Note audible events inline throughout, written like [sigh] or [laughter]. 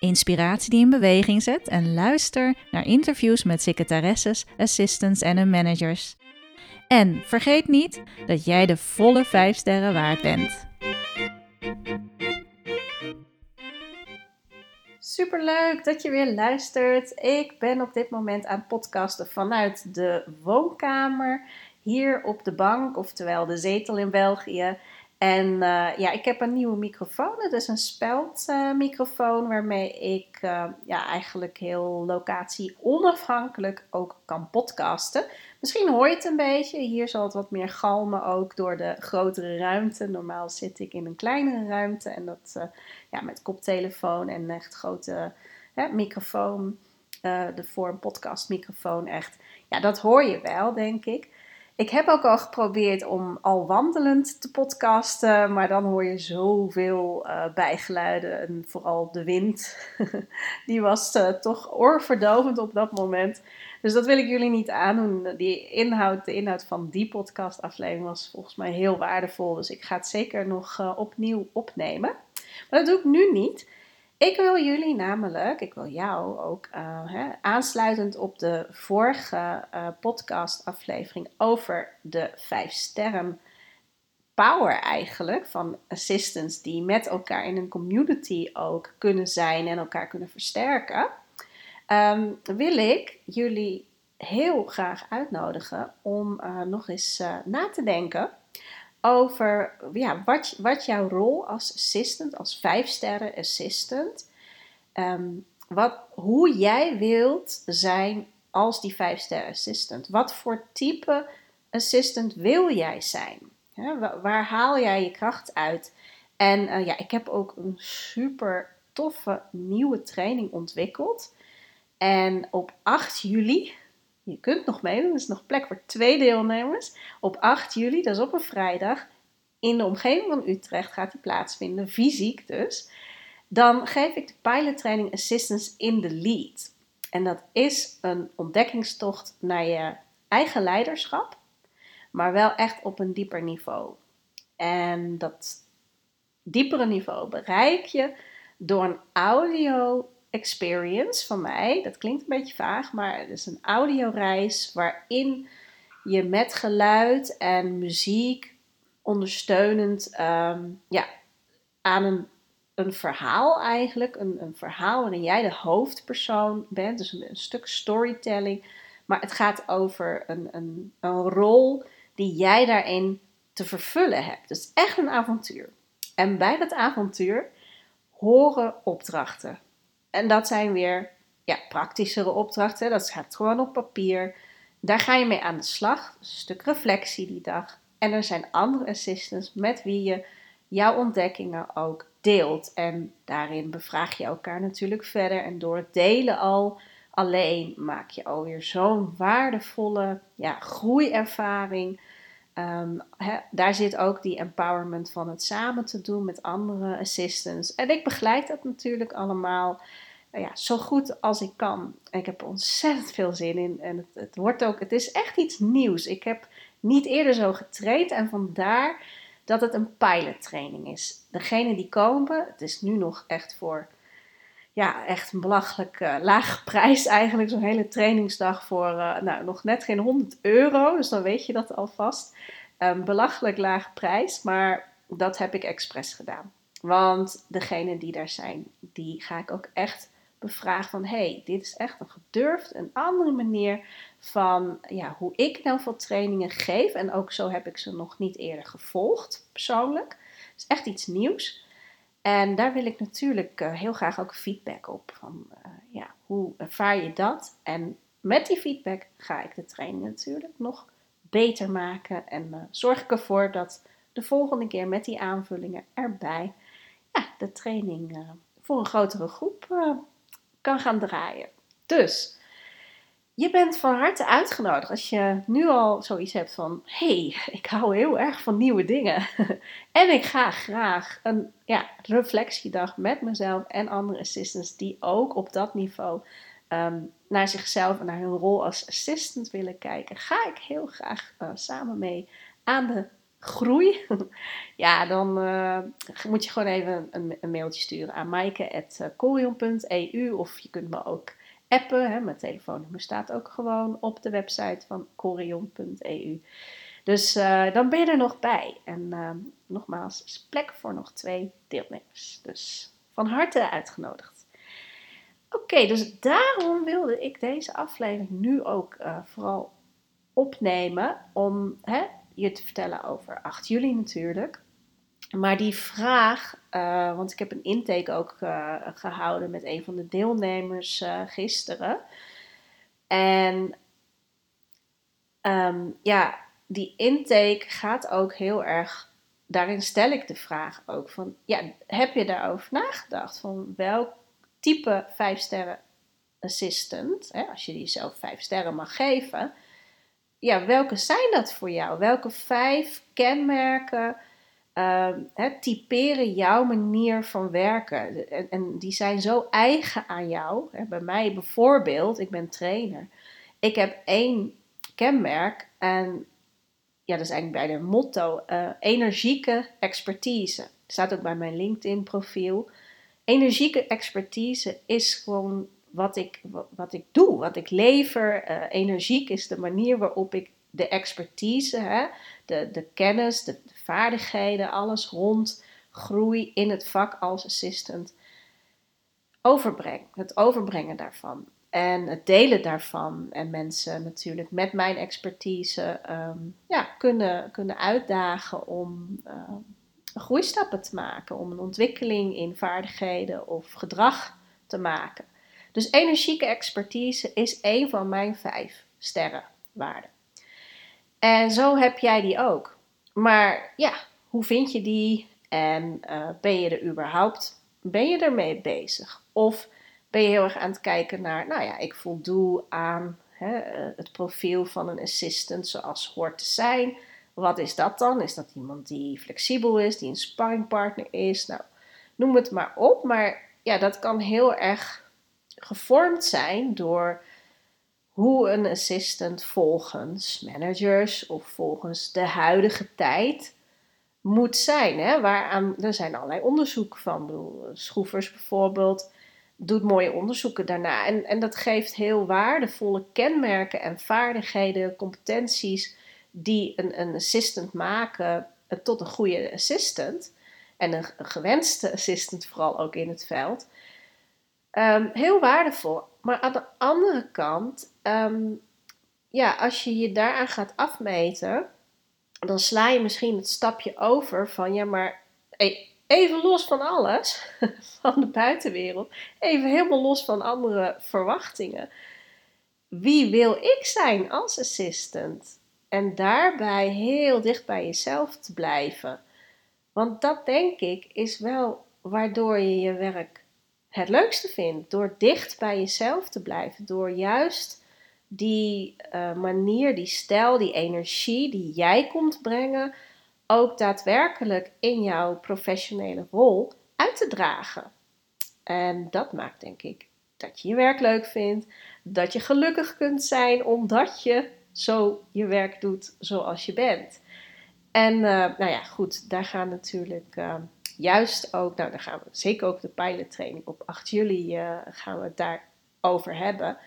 inspiratie die in beweging zet en luister naar interviews met secretaresses, assistants en hun managers. En vergeet niet dat jij de volle 5 sterren waard bent. Superleuk dat je weer luistert. Ik ben op dit moment aan podcasten vanuit de woonkamer hier op de bank, oftewel de zetel in België. En uh, ja, ik heb een nieuwe microfoon. Het is een speldmicrofoon uh, waarmee ik uh, ja, eigenlijk heel locatie onafhankelijk ook kan podcasten. Misschien hoor je het een beetje. Hier zal het wat meer galmen ook door de grotere ruimte. Normaal zit ik in een kleinere ruimte en dat ja, met koptelefoon en echt grote hè, microfoon. de vorm podcastmicrofoon echt. Ja, dat hoor je wel, denk ik. Ik heb ook al geprobeerd om al wandelend te podcasten, maar dan hoor je zoveel uh, bijgeluiden. En vooral de wind, [laughs] die was uh, toch oorverdovend op dat moment. Dus dat wil ik jullie niet aandoen. Die inhoud, de inhoud van die podcastaflevering was volgens mij heel waardevol. Dus ik ga het zeker nog uh, opnieuw opnemen. Maar dat doe ik nu niet. Ik wil jullie namelijk, ik wil jou ook uh, hè, aansluitend op de vorige uh, podcastaflevering over de vijf sterren power eigenlijk van assistants die met elkaar in een community ook kunnen zijn en elkaar kunnen versterken, um, wil ik jullie heel graag uitnodigen om uh, nog eens na te denken over ja, wat, wat jouw rol als assistant, als vijf sterren assistant, um, wat, hoe jij wilt zijn als die vijf sterren assistant. Wat voor type assistant wil jij zijn? waar, haal jij je kracht uit? En uh, ja, ik heb ook een super toffe nieuwe training ontwikkeld. En op 8 juli, je kunt nog meedoen, er is nog plek voor twee deelnemers. Op 8 juli, dat is op een vrijdag, in de omgeving van Utrecht gaat die plaatsvinden, fysiek dus. Dan geef ik de pilottraining Assistance in the Lead. En dat is een ontdekkingstocht naar je eigen leiderschap, maar wel echt op een dieper niveau. En dat diepere niveau bereik je door een audio experience van mij. Dat klinkt een beetje vaag, maar het is een audioreis waarin je met geluid en muziek ondersteunend um, ja, aan een, een verhaal eigenlijk. Een, een verhaal waarin jij de hoofdpersoon bent. Dus een, een stuk storytelling. Maar het gaat over een, een, een rol die jij daarin te vervullen hebt. Dus echt een avontuur. En bij dat avontuur horen opdrachten. En dat zijn weer ja, praktischere opdrachten. Dat gaat gewoon op papier. Daar ga je mee aan de slag. Een stuk reflectie die dag. En er zijn andere assistants met wie je jouw ontdekkingen ook deelt. En daarin bevraag je elkaar natuurlijk verder. En door het delen al alleen maak je alweer zo'n waardevolle ja, groeiervaring. Um, daar zit ook die empowerment van het samen te doen met andere assistants. En ik begeleid dat natuurlijk allemaal ja, zo goed als ik kan. ik heb ontzettend veel zin in. En het, het, wordt ook, het is echt iets nieuws. Ik heb niet eerder zo getraind en vandaar dat het een pilottraining is. Degene die komen, het is nu nog echt voor ja, echt een belachelijk uh, lage [laughs] prijs eigenlijk. Zo'n hele trainingsdag voor uh, nou, nog net geen 100 euro. Dus dan weet je dat alvast. Een belachelijk lage prijs, maar dat heb ik expres gedaan. Want degenen die daar zijn, die ga ik ook echt bevraag van hey, dit is echt een gedurfd, een andere manier van ja, hoe ik nou veel trainingen geef. En ook zo heb ik ze nog niet eerder gevolgd, persoonlijk. Het is echt iets nieuws. En daar wil ik natuurlijk eh, heel graag ook feedback op. Van, uh, ja, hoe ervaar je dat? En met die feedback ga ik de training natuurlijk nog beter maken. En uh, zorg ik ervoor dat de volgende keer met die aanvullingen erbij ja, de training voor een grotere groep kan gaan draaien. Dus je bent van harte uitgenodigd als je nu al zoiets hebt van: hey, ik hou heel erg van nieuwe dingen. [laughs] en ik ga graag een ja, reflectiedag met mezelf en andere assistants die ook op dat niveau ehm, naar zichzelf en naar hun rol als assistant willen kijken. Ga ik heel graag uh, samen mee aan de groei. [laughs] ja, dan uh, moet je gewoon even een, een mailtje sturen aan maaike.corion.eu of je kunt me ook Hè. Mijn telefoonnummer staat ook gewoon op de website van corion.eu. Dus uh, dan ben je er nog bij. En uh, nogmaals, is plek voor nog twee deelnemers. Dus van harte uitgenodigd. Oké, dus daarom wilde ik deze aflevering nu ook uh, vooral opnemen. Om hè, je te vertellen over 8 juli natuurlijk. Maar die vraag, uh, want ik heb een intake ook uh, gehouden met een van de deelnemers uh, gisteren. En um, ja, die intake gaat ook heel erg. Daarin stel ik de vraag ook van: ja, heb je daarover nagedacht? Van welk type 5 sterren assistant, hè, als je die zelf 5 sterren mag geven, ja, welke zijn dat voor jou? Welke vijf kenmerken? Uh, typeren jouw manier van werken. En, en, die zijn zo eigen aan jou. Bij mij bijvoorbeeld, ik ben trainer. Ik heb één kenmerk en ja, dat is eigenlijk bij de motto: uh, energieke expertise. staat ook bij mijn LinkedIn profiel. Energieke expertise is gewoon wat ik, wat, ik doe, wat ik lever. Uh, energiek is de manier waarop ik de expertise, hè, de, de kennis, de, vaardigheden, alles rond groei in het vak als assistant overbreng. Het overbrengen daarvan. En het delen daarvan. En mensen natuurlijk met mijn expertise um, ja, kunnen, kunnen uitdagen om uh, groeistappen te maken. Om een ontwikkeling in vaardigheden of gedrag te maken. Dus energieke expertise is een van mijn vijf sterrenwaarden. En zo heb jij die ook. Maar ja, hoe vind je die? En uh, ben je er überhaupt, ben je ermee bezig? Of ben je heel erg aan het kijken naar, nou ja, ik voldoe aan hè, eh, het profiel van een assistant zoals hoort te zijn. Wat is dat dan? Is dat iemand die flexibel is, die een sparringpartner is? Nou, noem het maar op. Maar ja, dat kan heel erg gevormd zijn door hoe een assistant volgens managers of volgens de huidige tijd moet zijn. Hè? Waaraan, er zijn allerlei onderzoeken van. Bedoel, Schroevers bijvoorbeeld doet mooie onderzoeken daarna. En, en dat geeft heel waardevolle kenmerken en vaardigheden, competenties die een, een assistant maken tot een goede assistant. En een, gewenste assistant vooral ook in het veld. Um, heel waardevol. Maar aan de andere kant, ehm, ja, als je je daaraan gaat afmeten, dan sla je misschien het stapje over van ja, maar even los van alles, [laughs] van de buitenwereld, even helemaal los van andere verwachtingen. Wie wil ik zijn als assistant? En daarbij heel dicht bij jezelf te blijven. Want dat denk ik is wel waardoor je je werk het leukste vindt. Door dicht bij jezelf te blijven. Door juist die uh, manier, die stijl, die energie die jij komt brengen, ook daadwerkelijk in jouw professionele rol uit te dragen. En dat maakt denk ik dat je je werk leuk vindt, dat je gelukkig kunt zijn omdat je zo je werk doet zoals je bent. En uh, nou ja, goed, daar gaan natuurlijk uh, juist ook, nou daar gaan we zeker ook de pilottraining op 8 juli uh, gaan we het daarover hebben.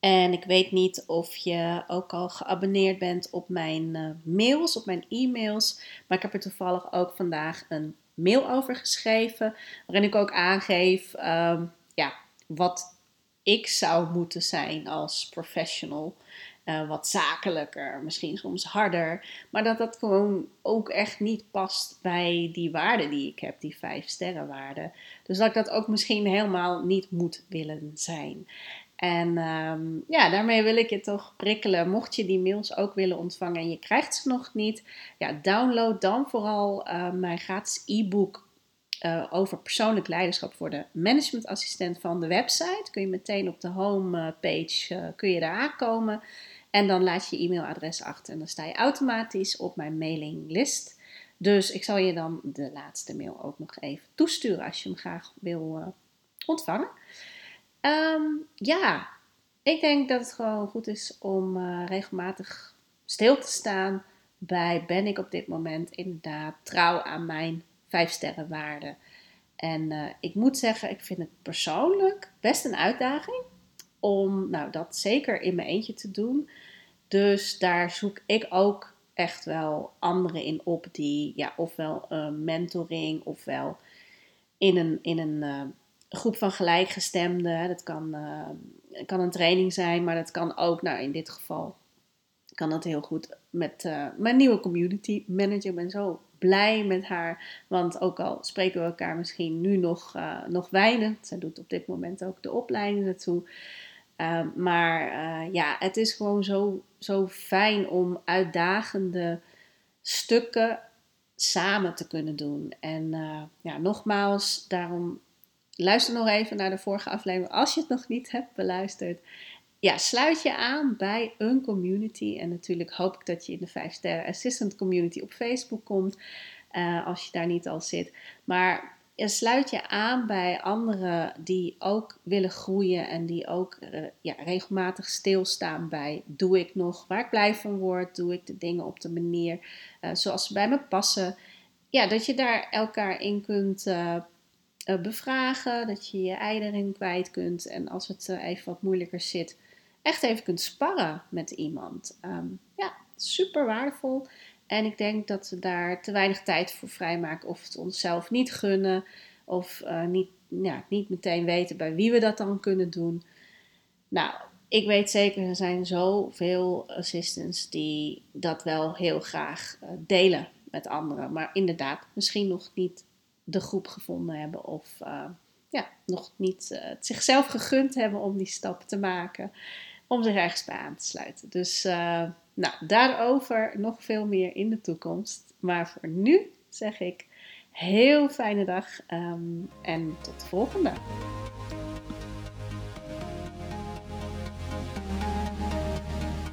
En ik weet niet of je ook al geabonneerd bent op mijn uh, mails, op mijn e-mails. Maar ik heb er toevallig ook vandaag een mail over geschreven. Waarin ik ook aangeef um, ja, wat ik zou moeten zijn als professional. Uh, wat zakelijker, misschien soms harder. Maar dat dat gewoon ook echt niet past bij die waarde die ik heb, die vijf sterrenwaarde. Dus dat ik dat ook misschien helemaal niet moet willen zijn. En um, ja, daarmee wil ik je toch prikkelen. Mocht je die mails ook willen ontvangen en je krijgt ze nog niet, ja, download dan vooral uh, mijn gratis e-book uh, over persoonlijk leiderschap voor de managementassistent van de website. Kun je meteen op de homepage uh, kun je daar aankomen. En dan laat je je e-mailadres achter en dan sta je automatisch op mijn mailinglist. Dus ik zal je dan de laatste mail ook nog even toesturen als je hem graag wil uh, ontvangen. Um, ja, ik denk dat het gewoon goed is om uh, regelmatig stil te staan bij ben ik op dit moment inderdaad trouw aan mijn vijf sterren waarde. En uh, ik moet zeggen, ik vind het persoonlijk best een uitdaging om nou, dat zeker in mijn eentje te doen. Dus daar zoek ik ook echt wel anderen in op die ja, ofwel een mentoring ofwel in een, in een uh, groep van gelijkgestemden. Dat kan, uh, kan een training zijn, maar dat kan ook, nou in dit geval, kan dat heel goed met uh, mijn nieuwe community manager. Ik ben zo blij met haar, want ook al spreken we elkaar misschien nu nog, uh, nog weinig, zij doet op dit moment ook de opleiding naartoe. Uh, maar ja, het is gewoon zo, zo fijn om uitdagende stukken samen te kunnen doen. En ja, nogmaals, daarom luister nog even naar de vorige aflevering als je het nog niet hebt beluisterd. Ja, sluit je aan bij een community. En natuurlijk hoop ik dat je in de 5 sterren assistant community op Facebook komt. Uh, als je daar niet al zit. Maar sluit je aan bij anderen die ook willen groeien. En die ook uh, ja, regelmatig stilstaan bij doe ik nog waar ik blij van word. Doe ik de dingen op de manier uh, zoals ze bij me passen. Ja, dat je daar elkaar in kunt bevragen, dat je je ei erin kwijt kunt en als het uh, even wat moeilijker zit, echt even kunt sparren met iemand. Um, ja, super waardevol. En ik denk dat we daar te weinig tijd voor vrijmaken of het onszelf niet gunnen of uh, niet, ja, niet meteen weten bij wie we dat dan kunnen doen. Nou, ik weet zeker, er zijn zoveel assistants die dat wel heel graag delen met anderen. Maar inderdaad, misschien nog niet de groep gevonden hebben of uh, ja, nog niet uh, het zichzelf gegund hebben om die stap te maken, om zich ergens bij aan te sluiten. Dus uh, nou, daarover nog veel meer in de toekomst. Maar voor nu zeg ik heel fijne dag um, en tot de volgende.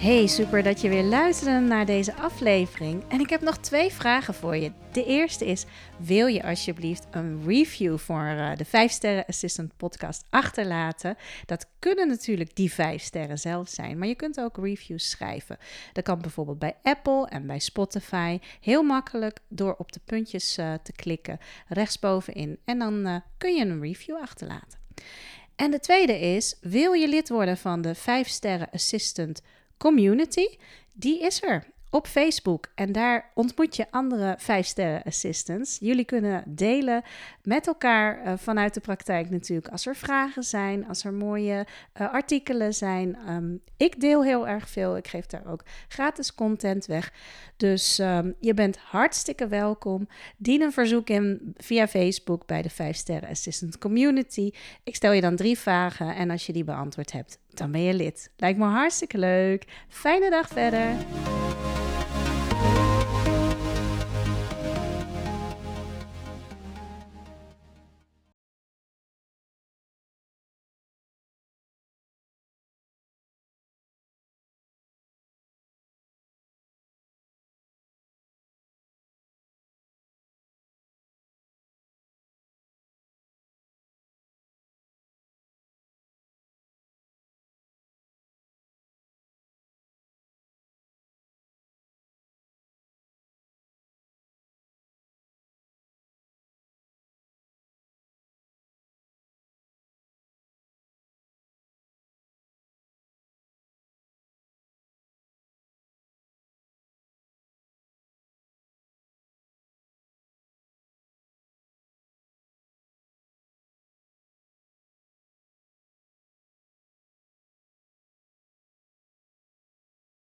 Hey, super dat je weer luisterde naar deze aflevering. En ik heb nog twee vragen voor je. De eerste is: wil je alsjeblieft een review voor uh, de 5 Sterren Assistant podcast achterlaten? Dat kunnen natuurlijk die 5 sterren zelf zijn, maar je kunt ook reviews schrijven. Dat kan bijvoorbeeld bij Apple en bij Spotify. Heel makkelijk door op de puntjes uh, te klikken rechtsbovenin. En dan uh, kun je een review achterlaten. En de tweede is: wil je lid worden van de 5 Sterren Assistant community, die is er op Facebook. En daar ontmoet je andere 5-sterren assistants. Jullie kunnen delen met elkaar uh, vanuit de praktijk natuurlijk. Als er vragen zijn, als er mooie uh, artikelen zijn. Um, ik deel heel erg veel. Ik geef daar ook gratis content weg. Dus um, je bent hartstikke welkom. Dien een verzoek in via Facebook bij de 5-sterren assistant community. Ik stel je dan drie vragen en als je die beantwoord hebt, dan ben je lid. Lijkt me hartstikke leuk. Fijne dag verder.